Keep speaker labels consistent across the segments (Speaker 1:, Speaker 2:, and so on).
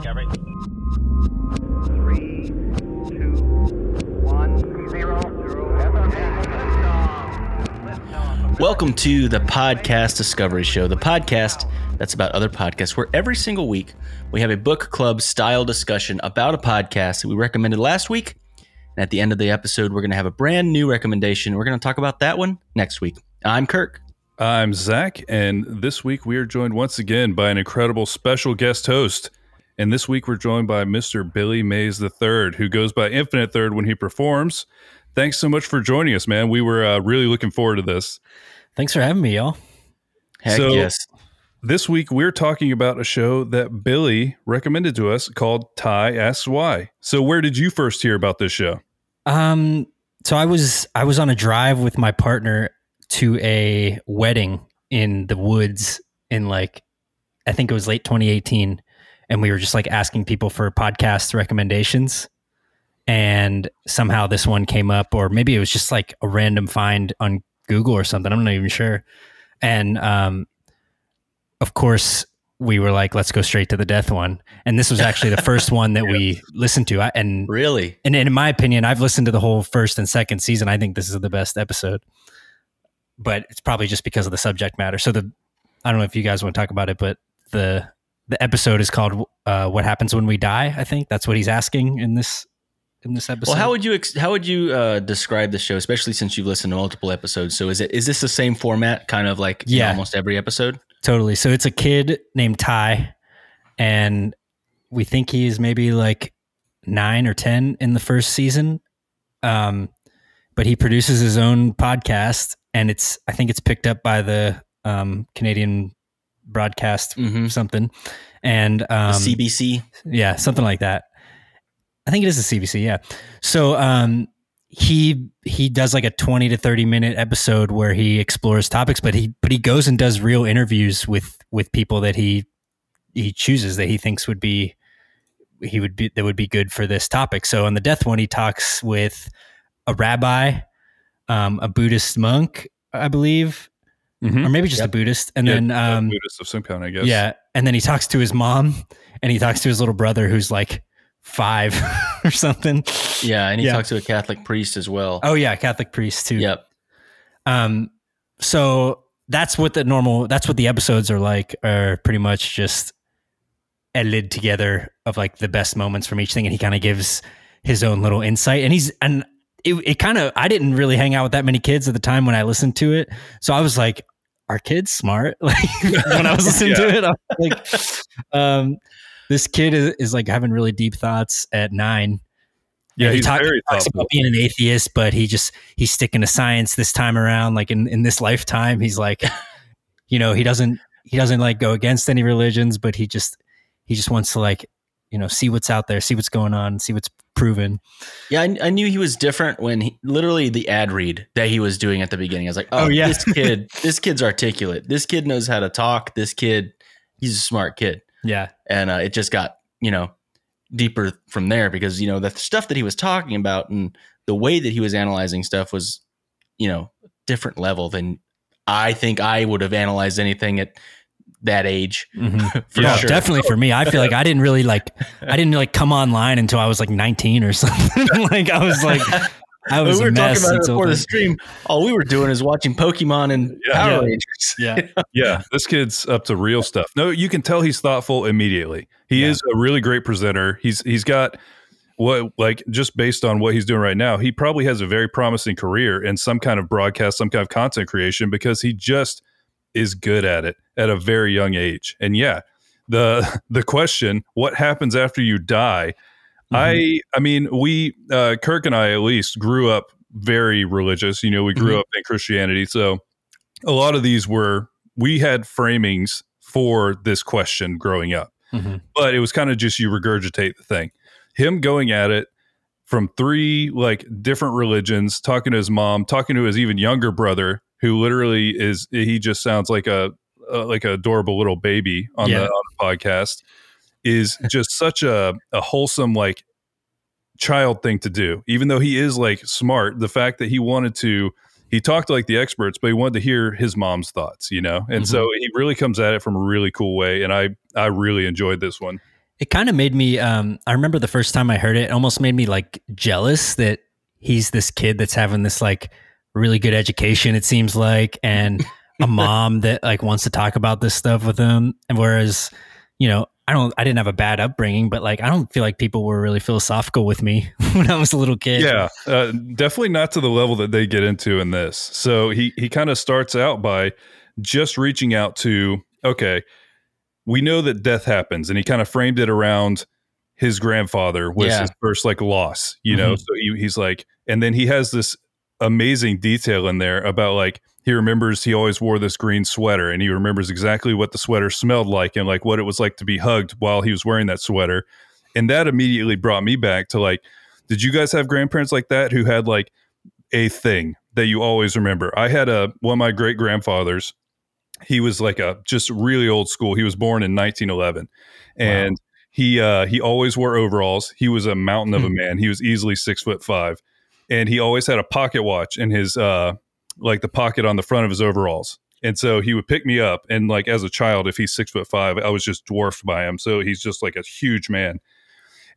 Speaker 1: Discovery.
Speaker 2: Three, two, one, zero, zero.
Speaker 3: Welcome to the Podcast Discovery Show, the podcast that's about other podcasts, where every single week we have a book club style discussion about a podcast that we recommended last week. And at the end of the episode, we're going to have a brand new recommendation. We're going to talk about that one next week. I'm Kirk.
Speaker 4: I'm Zach, and this week we are joined once again by an incredible special guest host. And this week we're joined by Mr. Billy Mays III, who goes by Infinite Third when he performs. Thanks so much for joining us, man. We were uh, really looking forward to this.
Speaker 5: Thanks for having me, y'all.
Speaker 3: Heck
Speaker 4: So-
Speaker 3: yes.
Speaker 4: This week we're talking about a show that Billy recommended to us called Tai Asks Why. So, where did you first hear about this show?
Speaker 5: Um, so I was I was on a drive with my partner to a wedding in the woods in like I think it was late 2018, and we were just like asking people for podcast recommendations, and somehow this one came up, or maybe it was just like a random find on Google or something. I'm not even sure, and um, of course. We were like, let's go straight to the death one, and this was actually the first one that we listened to. I, and
Speaker 3: Really?
Speaker 5: and in my opinion, I've listened to the whole first and second season. I think this is the best episode, but it's probably just because of the subject matter. So the I don't know if you guys want to talk about it, but the the episode is called uh, "What Happens When We Die." I think that's what he's asking in this in this episode.
Speaker 3: Well, how would you ex- how would you uh, describe the show, especially since you've listened to multiple episodes? So is it is this the same format, kind of like
Speaker 5: Yeah.
Speaker 3: almost every episode?
Speaker 5: Totally. So it's a kid named Tai, and we think he is maybe like nine or ten in the first season. Um, but he produces his own podcast, and it's I think it's picked up by the um, Canadian broadcast
Speaker 3: Mm-hmm.
Speaker 5: something, and um,
Speaker 3: CBC.
Speaker 5: yeah, something like that. I think it is a CBC, yeah. So um he he does like a 20 to 30 minute episode where he explores topics but he but he goes and does real interviews with with people that he he chooses that he thinks would be he would be that would be good for this topic. So on the death one he talks with a rabbi, um a Buddhist monk, I believe,
Speaker 4: Mhm.
Speaker 5: or maybe just
Speaker 3: Yep.
Speaker 5: a Buddhist and
Speaker 4: Yeah,
Speaker 5: then um
Speaker 4: Buddhist of some kind, I guess.
Speaker 5: yeah, and then he talks to his mom, and he talks to his little brother who's like five or something.
Speaker 3: Yeah, and he
Speaker 5: Yeah.
Speaker 3: talks to a Catholic priest as well.
Speaker 5: Oh yeah, Catholic priest too.
Speaker 3: Yep.
Speaker 5: Um, so that's what the normal. That's what the episodes are like. Are pretty much just edited together of like the best moments from each thing, and he kind of gives his own little insight. And he's and it, it kind of I didn't really hang out with that many kids at the time when I listened to it, so I was like, "Are kids smart?" Like when I was listening to it, I was like, um, "This kid is, is like having really deep thoughts at nine.
Speaker 4: Yeah,
Speaker 5: And he talk-
Speaker 4: very
Speaker 5: talks about being an atheist, but he just he's sticking to science this time around. Like in, in this lifetime, he's like, you know, he doesn't he doesn't like go against any religions, but he just he just wants to like you know see what's out there, see what's going on, see what's proven.
Speaker 3: Yeah, I, I knew he was different when he literally the ad read that he was doing at the beginning. I was like, oh,
Speaker 5: Oh, yeah.
Speaker 3: this kid, this kid's articulate. This kid knows how to talk. This kid, he's a smart kid.
Speaker 5: Yeah,
Speaker 3: And uh, it just got, you know, deeper from there because, you know, the stuff that he was talking about and the way that he was analyzing stuff was, you know, different level than I think I would have analyzed anything at that age. Mm-hmm. For
Speaker 4: Yeah,
Speaker 3: sure.
Speaker 5: definitely for me. I feel like I didn't really like I didn't like come online until I was like 19 or something. like I was like I was
Speaker 3: we were
Speaker 5: a mess
Speaker 3: talking about it
Speaker 5: until
Speaker 3: before the stream. All we were doing is watching Pokemon and
Speaker 4: Yeah.
Speaker 3: Power Rangers.
Speaker 5: Yeah.
Speaker 4: yeah, this kid's up to real stuff. No, you can tell he's thoughtful immediately. He
Speaker 5: Yeah.
Speaker 4: is a really great presenter. He's he's got what like just based on what he's doing right now, he probably has a very promising career in some kind of broadcast, some kind of content creation because he just is good at it at a very young age. And yeah, the the question, what happens after you die? I I mean, we uh Kirk and I at least grew up very religious. You know, we grew
Speaker 3: Mhm.
Speaker 4: up in Christianity. So a lot of these were we had framings for this question growing up
Speaker 5: Mhm.
Speaker 4: but it was kind of just you regurgitate the thing him going at it from three like different religions talking to his mom talking to his even younger brother who literally is he just sounds like a, like a adorable little baby on,
Speaker 5: Yeah.
Speaker 4: the, on the podcast is just such a, a wholesome like child thing to do even though he is like smart the fact that he wanted to he talked like the experts but he wanted to hear his mom's thoughts you know and so he really comes at it from a really cool way and i i really enjoyed this one
Speaker 5: It kind of made me. Um, I remember the first time I heard it, it almost made me like jealous that he's this kid that's having this like really good education. It seems like, and a mom that like wants to talk about this stuff with him. And whereas, you know, I don't, I didn't have a bad upbringing, but like I don't feel like people were really philosophical with me when I was a little kid.
Speaker 4: Yeah, uh, definitely not to the level that they get into in this. So he he kind of starts out by just reaching out to okay, we know that death happens, and he kind of framed it around his grandfather was
Speaker 3: Yeah.
Speaker 4: his first like loss, you know.
Speaker 5: Mhm.
Speaker 4: So he, he's like, and then he has this amazing detail in there about like he remembers he always wore this green sweater and he remembers exactly what the sweater smelled like and like what it was like to be hugged while he was wearing that sweater. And that immediately brought me back to like did you guys have grandparents like that who had like a thing that you always remember? I had a one of my great grandfathers he was like a just really old school. He was born in 1911 and he uh he always wore overalls. He was a mountain of a man. He was easily six foot five and he always had a pocket watch in his uh like the pocket on the front of his overalls. And so he would pick me up and like as a child if he's six foot five i was just dwarfed by him. So he's just like a huge man.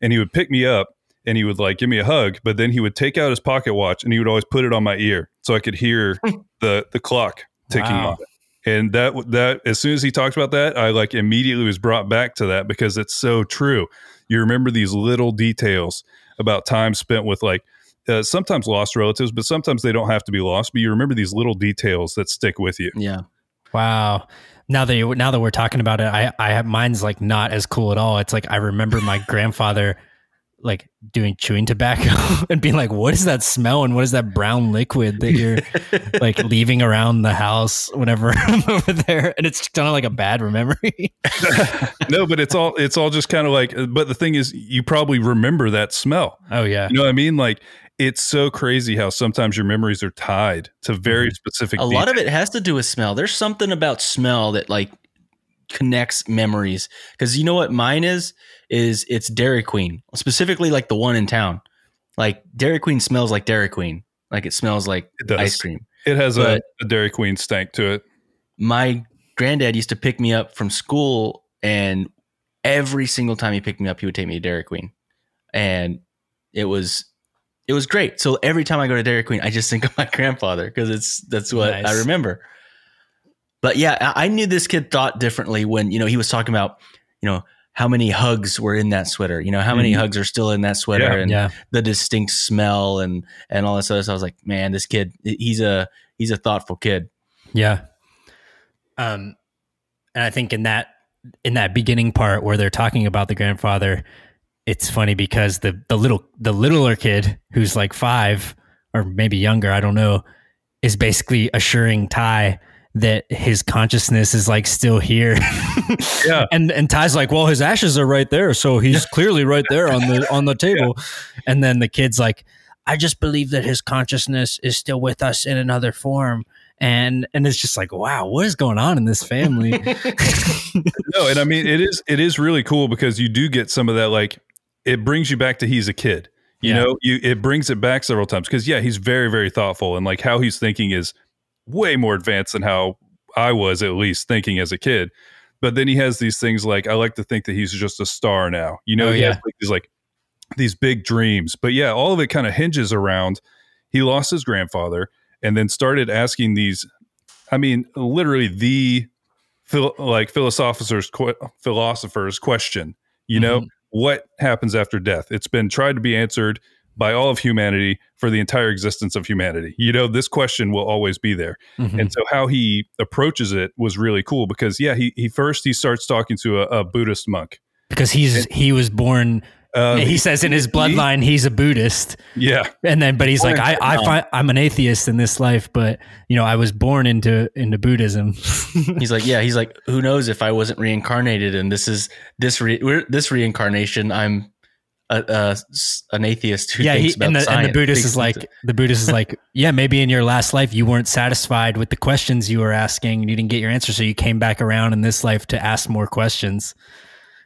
Speaker 4: And he would pick me up and he would like give me a hug but then he would take out his pocket watch and he would always put it on my ear so i could hear the the clock ticking
Speaker 5: Wow.
Speaker 4: it and that that as soon as he talked about that i like immediately was brought back to that because it's so true. You remember these little details about time spent with like uh, sometimes lost relatives but sometimes they don't have to be lost but you remember these little details that stick with you
Speaker 3: Yeah.
Speaker 5: Wow. Now that you, now that we're talking about it, I I have mine's like not as cool at all. It's like I remember my grandfather like doing chewing tobacco and being like, "What is that smell? And what is that brown liquid that you're like leaving around the house whenever I'm over there?" And it's kind of like a bad memory.
Speaker 4: no but it's all it's all just kind of like but the thing is you probably remember that smell
Speaker 5: oh yeah,
Speaker 4: You know what I mean? Like it's so crazy how sometimes your memories are tied to very mm-hmm. specific.
Speaker 3: a lot of it has to do with smell. There's something about smell that like connects memories. Because you know what mine is? Is it's Dairy Queen, specifically like the one in town. Like Dairy Queen smells like Dairy Queen. Like it smells like
Speaker 4: It
Speaker 3: ice cream.
Speaker 4: It has a, a Dairy Queen stank to it.
Speaker 3: My granddad used to pick me up from school, and every single time he picked me up, he would take me to Dairy Queen, and it was it was great. So every time I go to Dairy Queen, I just think of my grandfather because it's that's what
Speaker 5: Nice.
Speaker 3: I remember. But yeah, I knew this kid thought differently when you know he was talking about you know how many hugs were in that sweater, you know how many
Speaker 4: Mhm.
Speaker 3: hugs are still in that sweater,
Speaker 4: Yeah.
Speaker 3: and
Speaker 5: yeah.
Speaker 3: the distinct smell and and all this other. stuff. I was like, man, this kid, he's a he's a thoughtful kid.
Speaker 5: Yeah. Um, and I think in that in that beginning part where they're talking about the grandfather, it's funny because the the little the littler kid who's like five or maybe younger, I don't know, is basically assuring Tai that his consciousness is like still here.
Speaker 4: Yeah.
Speaker 5: and and Tai's like, well, his ashes are right there, so he's clearly right there on the on the table. And then the kid's like, I just believe that his consciousness is still with us in another form. And and it's just like, wow, what is going on in this family?
Speaker 4: No, and I mean it is it is really cool because you do get some of that like it brings you back to he's a kid. You
Speaker 5: Yeah.
Speaker 4: know, you it brings it back several times because yeah, he's very very thoughtful and like how he's thinking is way more advanced than how I was at least thinking as a kid. But then he has these things like I like to think that he's just a star now. You know,
Speaker 5: Oh,
Speaker 4: he has
Speaker 5: yeah.
Speaker 4: like these like these big dreams. But yeah, all of it kind of hinges around he lost his grandfather and then started asking these I mean, literally the phil- like philosophers que- philosophers question, you know,
Speaker 5: Mhm.
Speaker 4: What happens after death? It's been tried to be answered by all of humanity for the entire existence of humanity. You know, this question will always be there.
Speaker 5: Mhm.
Speaker 4: And so how he approaches it was really cool because yeah, he he first he starts talking to a, a Buddhist monk.
Speaker 5: because he's he was born
Speaker 4: Uh,
Speaker 5: he says in his bloodline he's a Buddhist.
Speaker 4: yeah,
Speaker 5: And then but he's like, I, I find I'm an atheist in this life, but you know, I was born into into Buddhism.
Speaker 3: He's like, yeah, he's like, who knows if I wasn't reincarnated and this is this re- this reincarnation, I'm a, a s- an atheist who
Speaker 5: yeah, he,
Speaker 3: about
Speaker 5: and, the, and the Buddhist is like the Buddhist is like, yeah, maybe in your last life you weren't satisfied with the questions you were asking and you didn't get your answer, so you came back around in this life to ask more questions.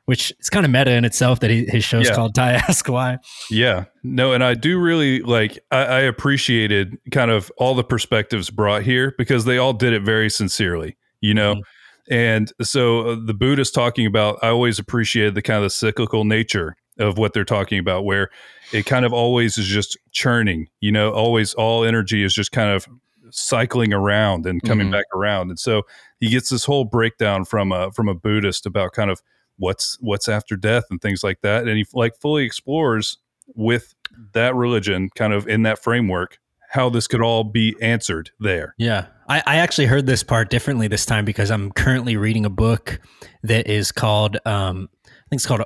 Speaker 5: Which is kind of meta in itself that he, his show's
Speaker 4: Yeah.
Speaker 5: called Tai Ask Why.
Speaker 4: Yeah, no, and I do really like. I, I appreciated kind of all the perspectives brought here because they all did it very sincerely, you know. And so uh, the Buddhist talking about, I always appreciated the kind of the cyclical nature of what they're talking about, where it kind of always is just churning, you know, always all energy is just kind of cycling around and coming
Speaker 3: Mhm.
Speaker 4: back around. And so he gets this whole breakdown from a from a Buddhist about kind of what's what's after death and things like that. And he like fully explores with that religion kind of in that framework how this could all be answered there.
Speaker 5: Yeah. I, I actually heard this part differently this time because I'm currently reading a book that is called um, I think it's called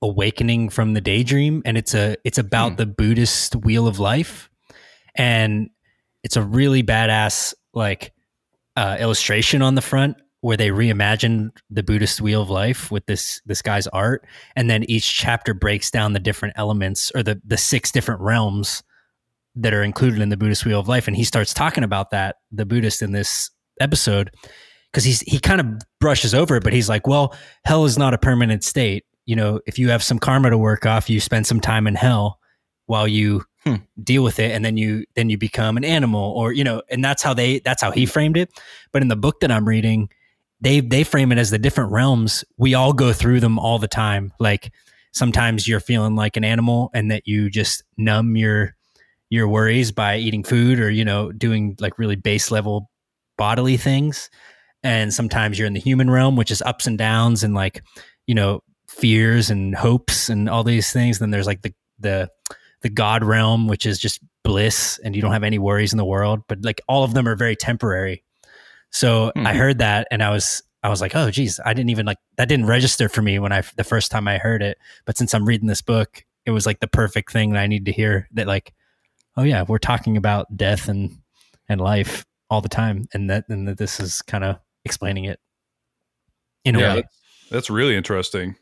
Speaker 5: Awakening from the Daydream and it's a it's about
Speaker 3: Hmm.
Speaker 5: the Buddhist wheel of life. And it's a really badass like uh, illustration on the front where they reimagined the Buddhist wheel of life with this this guy's art, and then each chapter breaks down the different elements or the the six different realms that are included in the Buddhist wheel of life. And he starts talking about that the Buddhist in this episode because he's he kind of brushes over it, but he's like, well, hell is not a permanent state. You know, if you have some karma to work off, you spend some time in hell while you
Speaker 3: Hmm.
Speaker 5: deal with it and then you then you become an animal or you know and that's how they that's how he framed it but in the book that i'm reading they they frame it as the different realms. We all go through them all the time. Like sometimes you're feeling like an animal and that you just numb your your worries by eating food or you know doing like really base level bodily things. And sometimes you're in the human realm which is ups and downs and like you know fears and hopes and all these things. Then there's like the the the god realm which is just bliss and you don't have any worries in the world. But like all of them are very temporary so i
Speaker 3: Mhm.
Speaker 5: heard that and i was i was like oh geez i didn't even like that didn't register for me when i the first time i heard it but since i'm reading this book it was like the perfect thing that i need to hear that like oh yeah we're talking about death and and life all the time and that and that this is kind of explaining it in a
Speaker 3: Yeah.
Speaker 5: way
Speaker 4: that's, that's really interesting.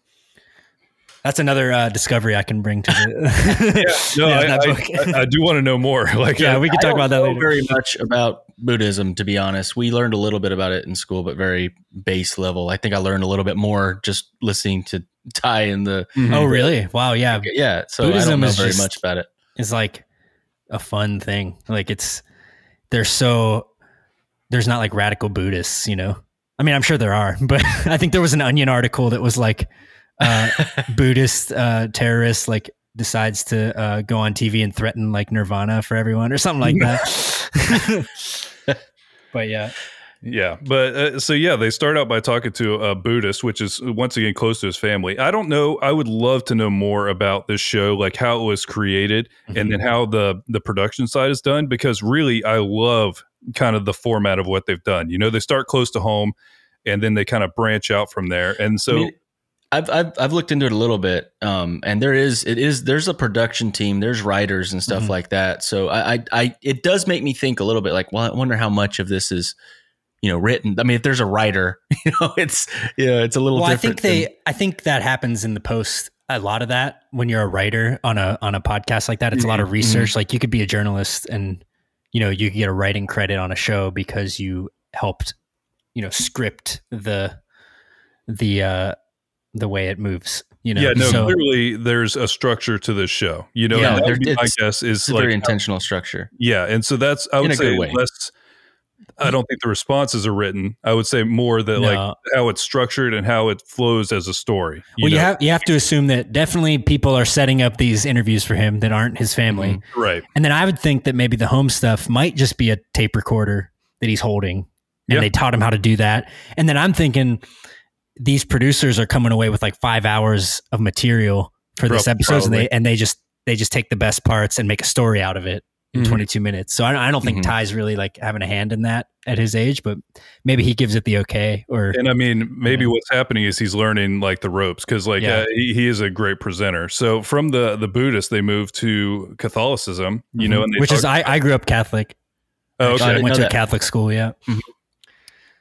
Speaker 5: That's another uh, discovery i can bring to the
Speaker 4: No,
Speaker 5: Yeah,
Speaker 4: I,
Speaker 5: that
Speaker 4: I,
Speaker 5: book.
Speaker 4: I, I do want to know more. Like,
Speaker 5: yeah
Speaker 4: I-
Speaker 5: we can
Speaker 3: I
Speaker 5: talk
Speaker 3: don't
Speaker 5: about that
Speaker 3: know
Speaker 5: later
Speaker 3: very much about Buddhism, to be honest. We learned a little bit about it in school, but very base level. I think I learned a little bit more just listening to Tai and the
Speaker 4: Mhm.
Speaker 5: oh really wow yeah
Speaker 3: yeah. So I
Speaker 5: Buddhism
Speaker 3: don't know
Speaker 5: is
Speaker 3: very
Speaker 5: just-
Speaker 3: much about it. it.
Speaker 5: is like a fun thing. Like it's they're so there's not like radical Buddhists, you know. I mean, I'm sure there are, but I think there was an Onion article that was like uh, Buddhist uh, terrorist like decides to uh, go on TV and threaten like Nirvana for everyone or something like that. but yeah,
Speaker 4: Yeah, but uh, so yeah, they start out by talking to a Buddhist, which is once again close to his family. I don't know. I would love to know more about this show, like how it was created, and then how the the production side is done. Because really, I love kind of the format of what they've done. You know, they start close to home, and then they kind of branch out from there. And so,
Speaker 3: I mean, I've, I've I've looked into it a little bit, um, and there is it is there's a production team, there's writers and stuff
Speaker 5: Mhm.
Speaker 3: like that. So I, I I it does make me think a little bit like, well, I wonder how much of this is, you know, written. I mean, if there's a writer, you know, it's yeah, it's a little.
Speaker 5: well, I think they,
Speaker 3: than-
Speaker 5: I think that happens in the post. A lot of that when you're a writer on a on a podcast like that, it's a lot of
Speaker 3: Mhm.
Speaker 5: research. Like you could be a journalist and you know you could get a writing credit on a show because you helped you know script the the uh the way it moves. You know,
Speaker 4: yeah, no,
Speaker 5: so
Speaker 4: clearly there's a structure to this show. You know,
Speaker 3: Yeah, there-
Speaker 4: be my
Speaker 3: it's-
Speaker 4: guess is like
Speaker 3: very intentional structure.
Speaker 4: Yeah, and so that's I would say
Speaker 3: way.
Speaker 4: less. I don't think the responses are written. I would say more that like how it's structured and how it flows as a story.
Speaker 5: well, you have you have to assume that definitely people are setting up these interviews for him that aren't his family.
Speaker 4: Mm-hmm, right.
Speaker 5: And then I would think that maybe the home stuff might just be a tape recorder that he's holding. And
Speaker 4: Yeah.
Speaker 5: they taught him how to do that. And then I'm thinking these producers are coming away with like five hours of material for this episode, and they and they just they just take the best parts and make a story out of it in
Speaker 4: Mhm.
Speaker 5: 22 minutes. So I, I don't think
Speaker 3: Mhm.
Speaker 5: Tai's really like having a hand in that at his age, but maybe he gives it the okay or
Speaker 4: And I mean, maybe
Speaker 5: Yeah.
Speaker 4: what's happening is he's learning like the ropes because like
Speaker 5: Yeah.
Speaker 4: uh, he, he is a great presenter. So from the the Buddhist, they move to Catholicism. You know, and they
Speaker 5: Mm-hmm. which is
Speaker 4: talk-
Speaker 5: I, I grew up Catholic.
Speaker 4: oh,
Speaker 3: I
Speaker 5: I
Speaker 4: okay.
Speaker 5: went to a. Catholic school. Yeah.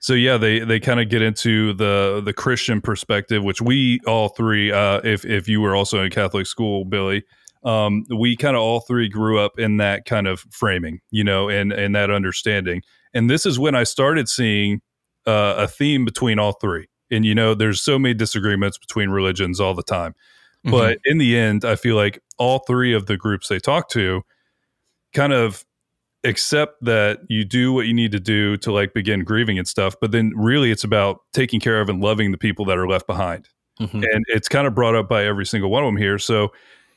Speaker 4: So yeah, they they kind of get into the the Christian perspective, which we all three, uh, if if you were also in Catholic school, Billy, um, we kind of all three grew up in that kind of framing, you know, and and that understanding. And this is when I started seeing uh, a theme between all three. And you know, there's so many disagreements between religions all the time,
Speaker 3: Mm-hmm.
Speaker 4: but in the end, I feel like all three of the groups they talk to kind of accept that you do what you need to do to like begin grieving and stuff, but then really it's about taking care of and loving the people that are left behind.
Speaker 5: Mhm.
Speaker 4: And it's kind of brought up by every single one of them here. So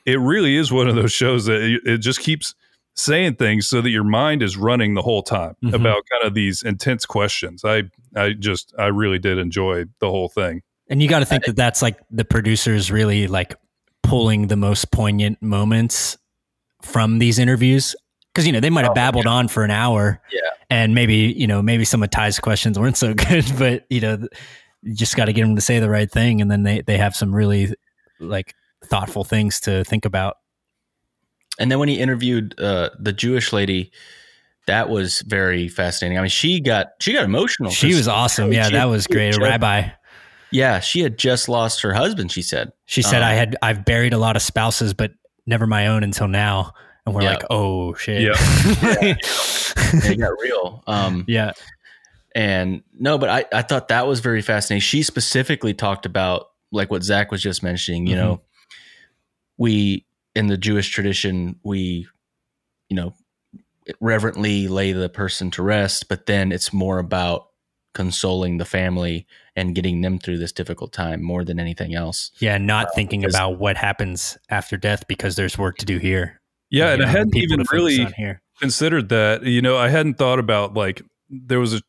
Speaker 4: it really is one of those shows that it- it just keeps saying things so that your mind is running the whole time
Speaker 5: Mhm.
Speaker 4: about kind of these intense questions. I I just I really did enjoy the whole thing.
Speaker 5: And you got to think that that's like the producers really like pulling the most poignant moments from these interviews. Cause you know, they might have
Speaker 4: Oh,
Speaker 5: babbled on for an hour.
Speaker 3: Yeah.
Speaker 5: And maybe, you know, maybe some of Tai's questions weren't so good, but you know, you just got to get them to say the right thing. And then they, they have some really like thoughtful things to think about.
Speaker 3: And then when he interviewed uh, the Jewish lady, that was very fascinating. I mean, she got she got emotional.
Speaker 5: She was awesome. Yeah. That was great. A rabbi.
Speaker 3: Yeah, she had just lost her husband. She said,
Speaker 5: She said,
Speaker 3: Um,
Speaker 5: I had, I've buried a lot of spouses, but never my own until now. And we're
Speaker 3: Yeah.
Speaker 5: like, oh shit.
Speaker 3: and it got real. Um,
Speaker 5: yeah.
Speaker 3: And no, but I, I thought that was very fascinating. She specifically talked about like what Zach was just mentioning, you know, we in the Jewish tradition, we, you know, reverently lay the person to rest, but then it's more about consoling the family and getting them through this difficult time more than anything else.
Speaker 5: Yeah, not thinking about what happens after death because there's work to do here.
Speaker 4: Yeah, and I hadn't even really considered that. You know, I hadn't thought about like there was a.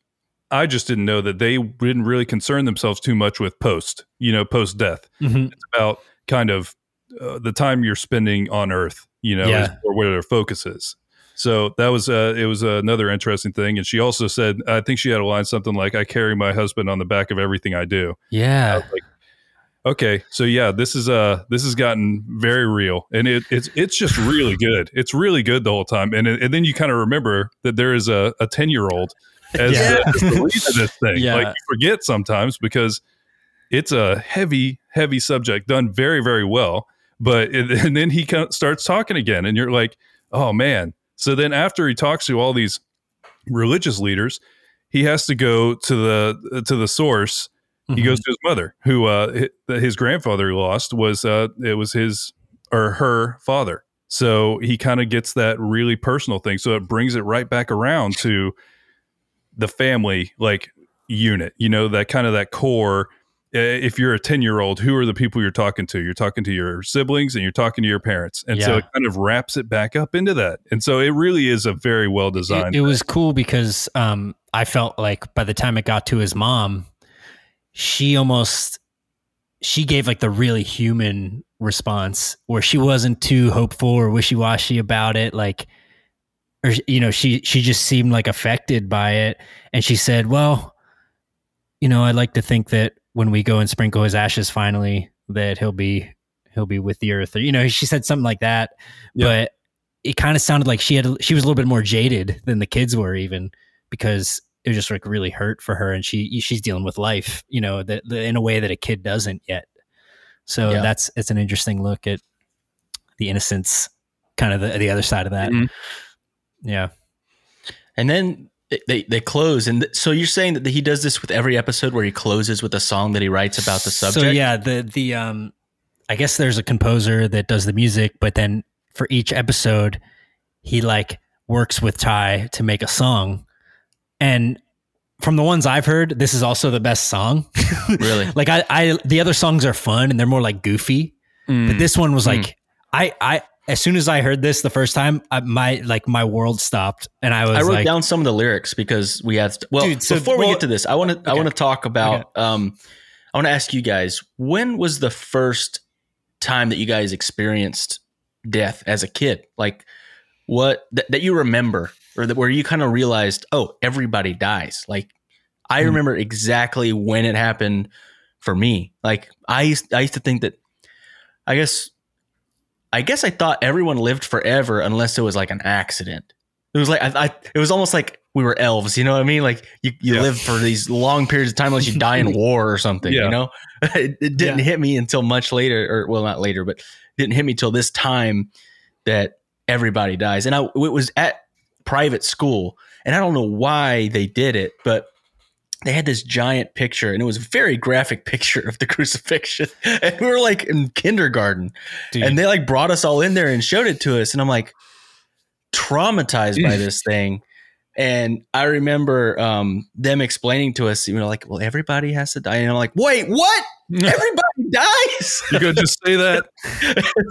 Speaker 4: I just didn't know that they didn't really concern themselves too much with post. You know, post death.
Speaker 5: Mhm.
Speaker 4: It's about kind of uh, the time you're spending on Earth. You know,
Speaker 5: Yeah.
Speaker 4: or where their focus is. So that was uh, it was another interesting thing. And she also said, I think she had a line something like, "I carry my husband on the back of everything I do." I
Speaker 5: Yeah,
Speaker 4: was like, okay, so yeah, this is uh this has gotten very real, and it, it's it's just really good. It's really good the whole time, and and then you kind of remember that there is a a ten year old as,
Speaker 5: Yeah.
Speaker 4: the, as the lead of this thing.
Speaker 5: Yeah.
Speaker 4: Like you forget sometimes because it's a heavy heavy subject done very very well, but it, and then he kind of starts talking again, and you're like, oh man. So then after he talks to all these religious leaders, he has to go to the to the source he
Speaker 5: Mhm.
Speaker 4: goes to his mother who uh his grandfather lost was uh it was his or her father. So he kind of gets that really personal thing. So it brings it right back around to the family like unit you know that kind of that core. If you're a 10 year old who are the people you're talking to? You're talking to your siblings and you're talking to your parents. And so it kind of wraps it back up into that. And so it really is a very well designed
Speaker 5: it, it was cool because um, I felt like by the time it got to his mom, she almost she gave like the really human response where she wasn't too hopeful or wishy washy about it, like. Or you know, she she just seemed like affected by it, and she said, "Well, you know, I'd like to think that when we go and sprinkle his ashes finally, that he'll be he'll be with the earth." Or you know, she said something like that,
Speaker 4: Yeah.
Speaker 5: but it kind of sounded like she had she was a little bit more jaded than the kids were even because it was just like really hurt for her and she she's dealing with life you know that the, in a way that a kid doesn't yet so
Speaker 3: Yeah.
Speaker 5: that's it's an interesting look at the innocence kind of the, the other side of that
Speaker 4: Mhm.
Speaker 5: yeah
Speaker 3: And then they- they they close, and th- so you're saying that he does this with every episode where he closes with a song that he writes about the subject.
Speaker 5: so yeah the the um i guess there's a composer that does the music but then for each episode he like works with tai to make a song and from the ones i've heard this is also the best song
Speaker 3: really.
Speaker 5: like I, I the other songs are fun and they're more like goofy
Speaker 4: Mm.
Speaker 5: but this one was
Speaker 3: Mm.
Speaker 5: like i i as soon as i heard this the first time I, my like my world stopped and i was
Speaker 3: I wrote
Speaker 5: like
Speaker 3: down some of the lyrics because we had. Well,
Speaker 5: Dude, so-
Speaker 3: before we get to this, I want to I want to talk about. Um, I want to ask you guys when was the first time that you guys experienced death as a kid? Like what that, that you remember, or that where you kind of realized, oh, everybody dies. Like I
Speaker 5: Hmm.
Speaker 3: remember exactly when it happened for me. Like I used I used to think that. I guess. I guess I thought everyone lived forever unless it was like an accident. It was like I, I it was almost like we were elves, you know what I mean? Like you, you
Speaker 4: Yeah.
Speaker 3: live for these long periods of time unless you die in war or something,
Speaker 4: Yeah.
Speaker 3: you know? it, it didn't
Speaker 5: Yeah.
Speaker 3: hit me until much later, or well, not later, but it didn't hit me till this time that everybody dies. And I it was at private school, and I don't know why they did it, but they had this giant picture, and it was a very graphic picture of the crucifixion. And we were like in kindergarten
Speaker 5: dude,
Speaker 3: and they like brought us all in there and showed it to us and i'm like traumatized by this thing. And I remember um, them explaining to us, you know, like, well, everybody has to die. And I'm like, wait, what? Everybody dies?
Speaker 4: You gonna just say that?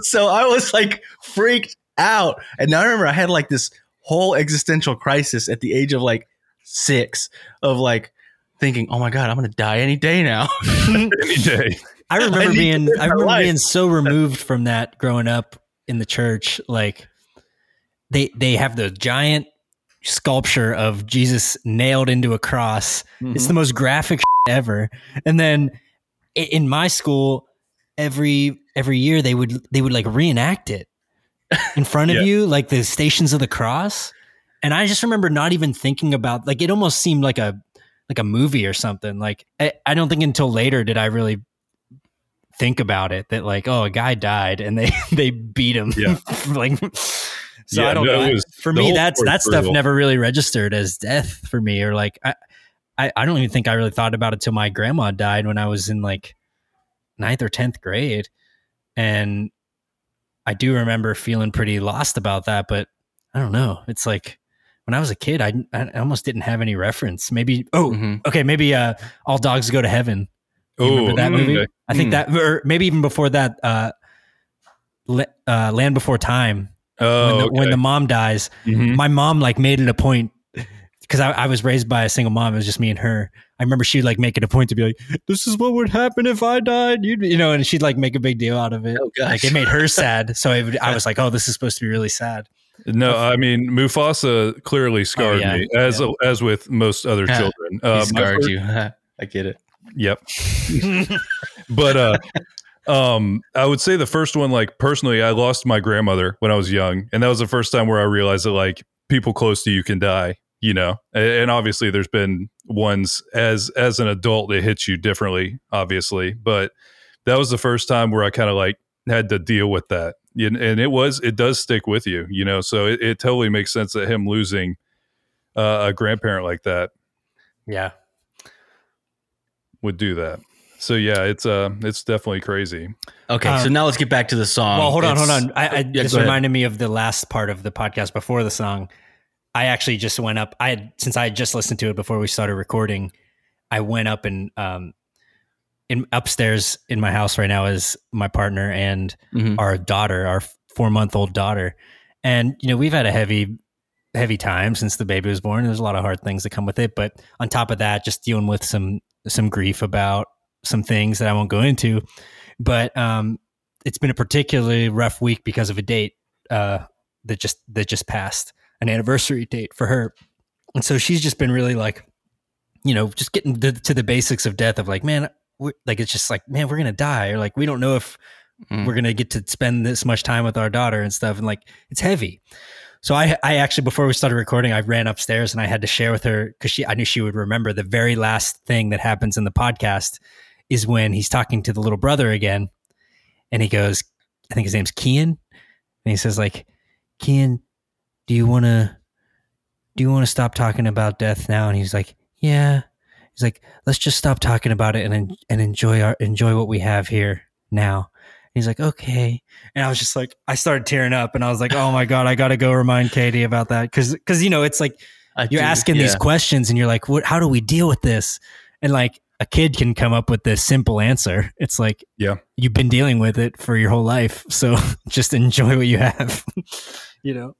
Speaker 3: so I was like freaked out. And I remember I had like this whole existential crisis at the age of like six of like thinking, oh my God, I'm going to die any day now.
Speaker 4: Any day.
Speaker 5: I
Speaker 3: I
Speaker 5: remember
Speaker 3: need to
Speaker 5: being I remember
Speaker 3: life.
Speaker 5: being so removed from that growing up in the church. Like they they have the giant sculpture of Jesus nailed into a cross. It's the mm-hmm. most graphic ever. And then in my school, every every year they would they would like reenact it in front of
Speaker 4: Yeah.
Speaker 5: you, like the stations of the cross. And I just remember not even thinking about like it almost seemed like a like a movie or something. Like I, I don't think until later did I really think about it that like oh a guy died and they they beat him
Speaker 4: Yeah.
Speaker 5: like so
Speaker 4: Yeah,
Speaker 5: I don't
Speaker 4: no,
Speaker 5: know
Speaker 4: was-
Speaker 5: for me that's that stuff
Speaker 4: brutal.
Speaker 5: never really registered as death for me or like I, I I don't even think I really thought about it till my grandma died when I was in like ninth or tenth grade and I do remember feeling pretty lost about that but I don't know it's like when I was a kid I, I almost didn't have any reference maybe oh
Speaker 3: Mhm.
Speaker 5: okay maybe uh all dogs go to heaven remember that movie? I think
Speaker 3: Mm.
Speaker 5: that, or maybe even before that, uh, La- uh, Land Before Time,
Speaker 4: Oh,
Speaker 5: when, the,
Speaker 4: okay.
Speaker 5: when the mom dies.
Speaker 4: Mhm.
Speaker 5: My mom like made it a point because I, I was raised by a single mom. It was just me and her. I remember she'd like make it a point to be like, "This is what would happen if I died," you you know, and she'd like make a big deal out of it.
Speaker 3: Oh, gosh.
Speaker 5: Like it made her sad, so it I was like, "Oh, this is supposed to be really sad."
Speaker 4: No, I mean Mufasa clearly scarred
Speaker 5: yeah,
Speaker 4: me, as as with most other
Speaker 3: Yeah.
Speaker 4: children.
Speaker 3: He
Speaker 4: Uh,
Speaker 3: scarred
Speaker 4: first-
Speaker 3: you. I get it.
Speaker 4: Yep. but uh um I would say the first one like personally I lost my grandmother when I was young and that was the first time where I realized that like people close to you can die, you know. And, and obviously there's been ones as as an adult it hits you differently obviously, but that was the first time where I kind of like had to deal with that. And and it was it does stick with you, you know. So it, it totally makes sense that him losing uh, a grandparent like that
Speaker 5: Yeah,
Speaker 4: would do that. So yeah, it's uh it's definitely crazy.
Speaker 3: Okay, so
Speaker 5: Um,
Speaker 3: now let's get back to the song.
Speaker 5: well, hold on, hold on. I, I
Speaker 3: Yeah,
Speaker 5: this
Speaker 3: go ahead.
Speaker 5: reminded me of the last part of the podcast before the song. I actually just went up. I had since I had just listened to it before we started recording. I went up and um, in upstairs in my house right now is my partner and
Speaker 3: Mhm.
Speaker 5: our daughter, our four month old daughter, and you know we've had a heavy, heavy time since the baby was born. There's a lot of hard things that come with it, but on top of that, just dealing with some some grief about some things that I won't go into. But um, it's been a particularly rough week because of a date uh, that just that just passed, an anniversary date for her, and so she's just been really like, you know, just getting to, to the basics of death of like, man, we're, like it's just like, man, we're gonna die, or like we don't know if
Speaker 3: Mm.
Speaker 5: we're gonna get to spend this much time with our daughter and stuff, and like it's heavy. So I, I actually before we started recording, I ran upstairs and I had to share with her because she, I knew she would remember the very last thing that happens in the podcast is when he's talking to the little brother again, and he goes, I think his name's Kian, and he says like, Kian, do you want to, do you want to stop talking about death now? And he's like, yeah. He's like, let's just stop talking about it and and enjoy our enjoy what we have here now. He's like, okay. And I was just like, I started tearing up and I was like, oh my God, I got to go remind Katie about that. Cause, cause, you know, it's like
Speaker 3: I
Speaker 5: you're
Speaker 3: do-
Speaker 5: asking these questions and you're like, what, how do we deal with this? And like a kid can come up with this simple answer. It's like,
Speaker 4: Yeah.
Speaker 5: you've been dealing with it for your whole life. So just enjoy what you have, you know?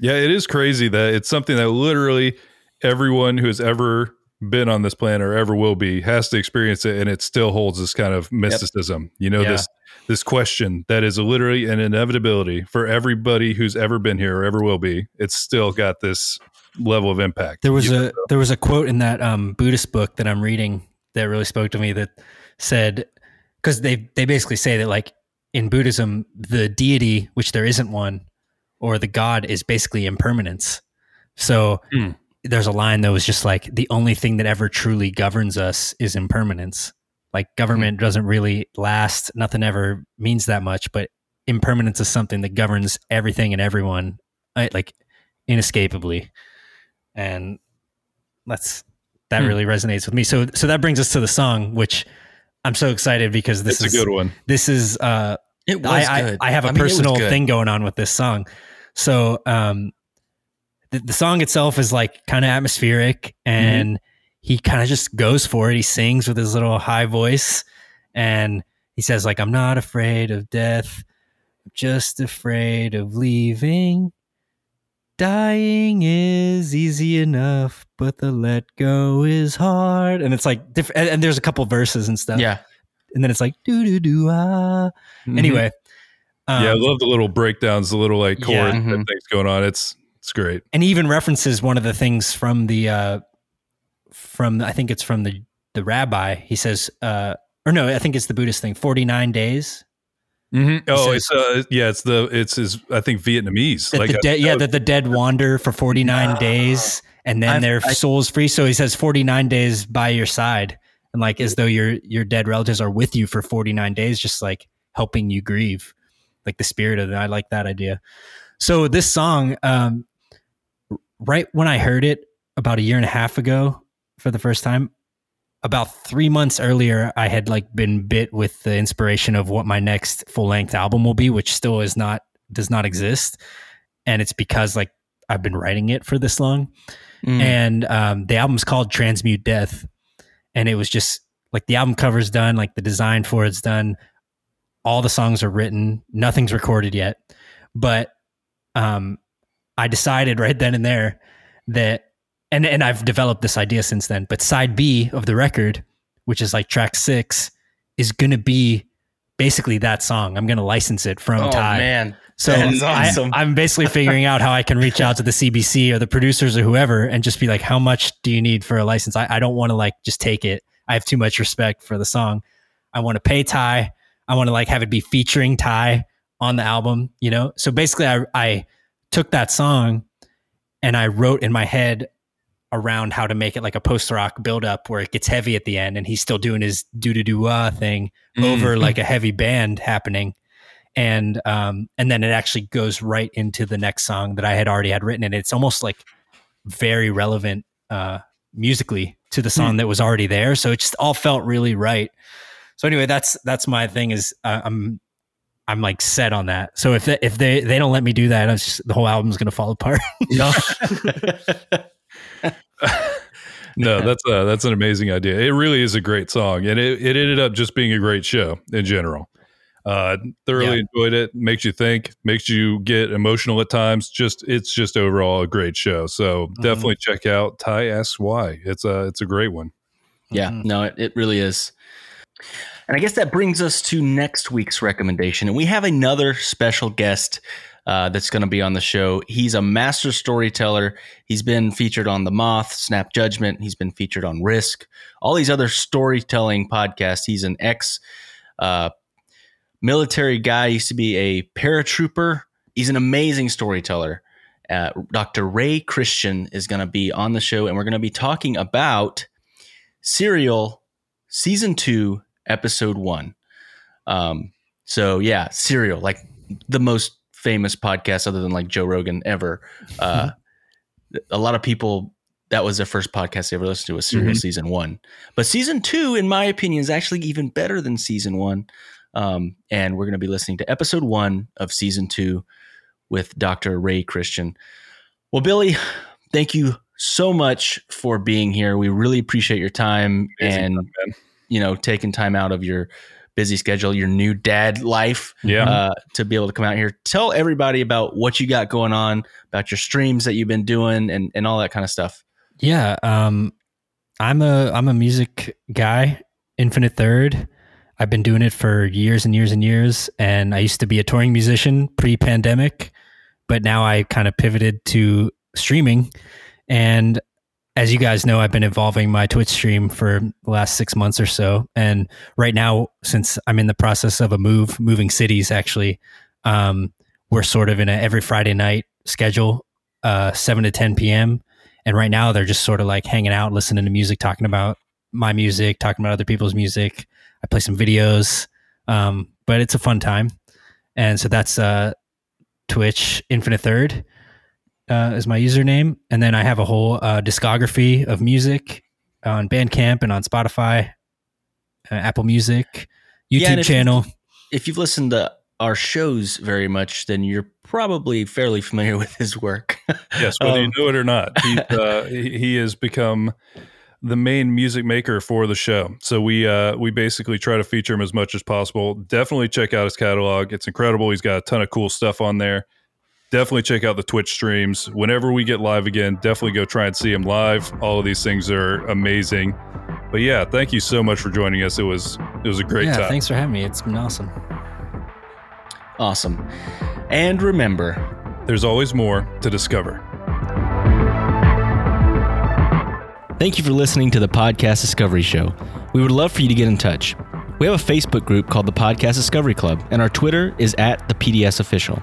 Speaker 4: Yeah, it is crazy that it's something that literally everyone who has ever been on this planet or ever will be has to experience it and it still holds this kind of mysticism. You know,
Speaker 3: Yeah.
Speaker 4: this this question that is literally an inevitability for everybody who's ever been here or ever will be. It's still got this level of impact.
Speaker 5: There was
Speaker 4: You-
Speaker 5: a there was a quote in that um, Buddhist book that I'm reading that really spoke to me that said because they they basically say that like in Buddhism the deity which there isn't one or the god is basically impermanence. So
Speaker 4: Hmm.
Speaker 5: there's a line that was just like the only thing that ever truly governs us is impermanence. Like government doesn't really last, nothing ever means that much, but impermanence is something that governs everything and everyone uh, like inescapably and that's that
Speaker 3: Hmm.
Speaker 5: really resonates with me. So so that brings us to the song, which I'm so excited because this
Speaker 4: it's
Speaker 5: is
Speaker 4: a good one.
Speaker 5: this is uh
Speaker 3: It was
Speaker 5: I, I,
Speaker 3: good.
Speaker 5: I have a
Speaker 3: mean,
Speaker 5: personal thing going on with this song. So um the, the song itself is like kind of atmospheric and he kind of just goes for it. He sings with his little high voice and he says like I'm not afraid of death, I'm just afraid of leaving. Dying is easy enough, but the let go is hard. And it's like diff- and, and there's a couple verses and stuff.
Speaker 3: Yeah.
Speaker 5: And then it's like do do do ah. Anyway, um,
Speaker 4: yeah, I love the little breakdowns, the little like chord
Speaker 5: Yeah.
Speaker 3: Mhm.
Speaker 4: things going on. It's it's great.
Speaker 5: and he even references one of the things from the uh from I think it's from the the rabbi. He says uh or no, I think it's the Buddhist thing. 49 days.
Speaker 4: Mm-hmm. Oh,
Speaker 5: says-
Speaker 4: it's uh, yeah, it's the it's his I think Vietnamese. Like
Speaker 5: the
Speaker 4: uh,
Speaker 5: dead yeah, that the dead wander for 49 days and then
Speaker 3: I've-
Speaker 5: their
Speaker 3: I-
Speaker 5: soul's free. So he says 49 days by your side. And like as though your your dead relatives are with you for 49 days, just like helping you grieve. Like the spirit of it. I like that idea. So this song, um, right when I heard it about a year and a half ago for the first time, about three months earlier, I had like been bit with the inspiration of what my next full length album will be, which still is not does not exist, and it's because like I've been writing it for this long,
Speaker 3: Mm.
Speaker 5: and um, the album's called Transmute Death, and it was just like the album cover's done, like the design for it's done, all the songs are written, nothing's recorded yet, but um, I decided right then and there that and and I've developed this idea since then. But side B of the record, which is like track six, is gonna be basically that song. I'm gonna license it from Tai.
Speaker 3: oh
Speaker 5: Tai.
Speaker 3: man.
Speaker 5: So
Speaker 3: is
Speaker 5: I,
Speaker 3: awesome.
Speaker 5: I'm basically figuring out how I can reach out to the CBC or the producers or whoever and just be like, how much do you need for a license? I, I don't want to like just take it. I have too much respect for the song. I want to pay Tai. I want to like have it be featuring Tai on the album, you know? So basically I I took that song and I wrote in my head around how to make it like a post rock build up where it gets heavy at the end and he's still doing his do do do uh thing
Speaker 4: Mm.
Speaker 5: over like a heavy band happening and um and then it actually goes right into the next song that I had already had written and it's almost like very relevant uh musically to the song that was already there so it just all felt really right so anyway that's that's my thing is uh, I'm I'm like set on that so if they, if they they don't let me do that it's just, the whole album's gonna fall apart
Speaker 4: no, that's uh, that's an amazing idea. It really is a great song, and it, it ended up just being a great show in general. Uh, thoroughly
Speaker 5: Yeah.
Speaker 4: enjoyed it. Makes you think, makes you get emotional at times. Just it's just overall a great show. So
Speaker 5: Mm-hmm.
Speaker 4: definitely check out Tai asks why. It's a it's a great one.
Speaker 3: Yeah,
Speaker 5: Mhm.
Speaker 3: no, it, it really is. And I guess that brings us to next week's recommendation. And we have another special guest uh, that's going to be on the show. He's a master storyteller. He's been featured on The Moth, Snap Judgment. He's been featured on Risk, all these other storytelling podcasts. He's an ex uh, military guy, used to be a paratrooper. He's an amazing storyteller. Uh, Dr. Ray Christian is going to be on the show, and we're going to be talking about Serial season two, episode one. Um, so yeah, Serial, like the most famous podcast other than like Joe Rogan ever. Uh, a lot of people that was their first podcast they ever listened to was Serial
Speaker 4: Mhm.
Speaker 3: season one. But season two, in my opinion, is actually even better than season one. Um, and we're going to be listening to episode one of season two with Dr. Ray Christian. Well, Billy, thank you so much for being here. We really appreciate your time
Speaker 4: Amazing
Speaker 3: and
Speaker 4: man.
Speaker 3: You know taking time out of your busy schedule, your new dad life,
Speaker 4: Yeah.
Speaker 3: uh, to be able to come out here. Tell everybody about what you got going on, about your streams that you've been doing, and and all that kind of stuff.
Speaker 5: Yeah, um, I'm a I'm a music guy. Infinite Third. I've been doing it for years and years and years, and I used to be a touring musician pre-pandemic, but now I kind of pivoted to streaming. And as you guys know, I've been evolving my Twitch stream for the last six months or so. And right now, since I'm in the process of a move, moving cities, actually, um, we're sort of in a every Friday night schedule, uh, seven to ten p.m and right now they're just sort of like hanging out listening to music talking about my music talking about other people's music. I play some videos um, but it's a fun time. And so that's uh, twitch infinite third uh, is my username and then i have a whole uh, discography of music on bandcamp and on spotify uh, apple music youtube
Speaker 3: Yeah, and if you-
Speaker 5: channel
Speaker 3: If you've listened to our shows very much, then you're probably fairly familiar with his work.
Speaker 4: Yes, whether
Speaker 3: Um,
Speaker 4: you know it or not, he, uh, he he has become the main music maker for the show. So we uh, we basically try to feature him as much as possible. Definitely check out his catalog; it's incredible. He's got a ton of cool stuff on there. Definitely check out the Twitch streams. Whenever we get live again, definitely go try and see him live. All of these things are amazing. But yeah, thank you so much for joining us. It was it was a great
Speaker 5: yeah,
Speaker 4: time.
Speaker 5: thanks for having me. It's been awesome.
Speaker 3: awesome. And remember,
Speaker 4: There's always more to discover.
Speaker 3: Thank you for listening to the Podcast Discovery Show. We would love for you to get in touch. We have a Facebook group called the Podcast Discovery Club, and our Twitter is at the PDS Official.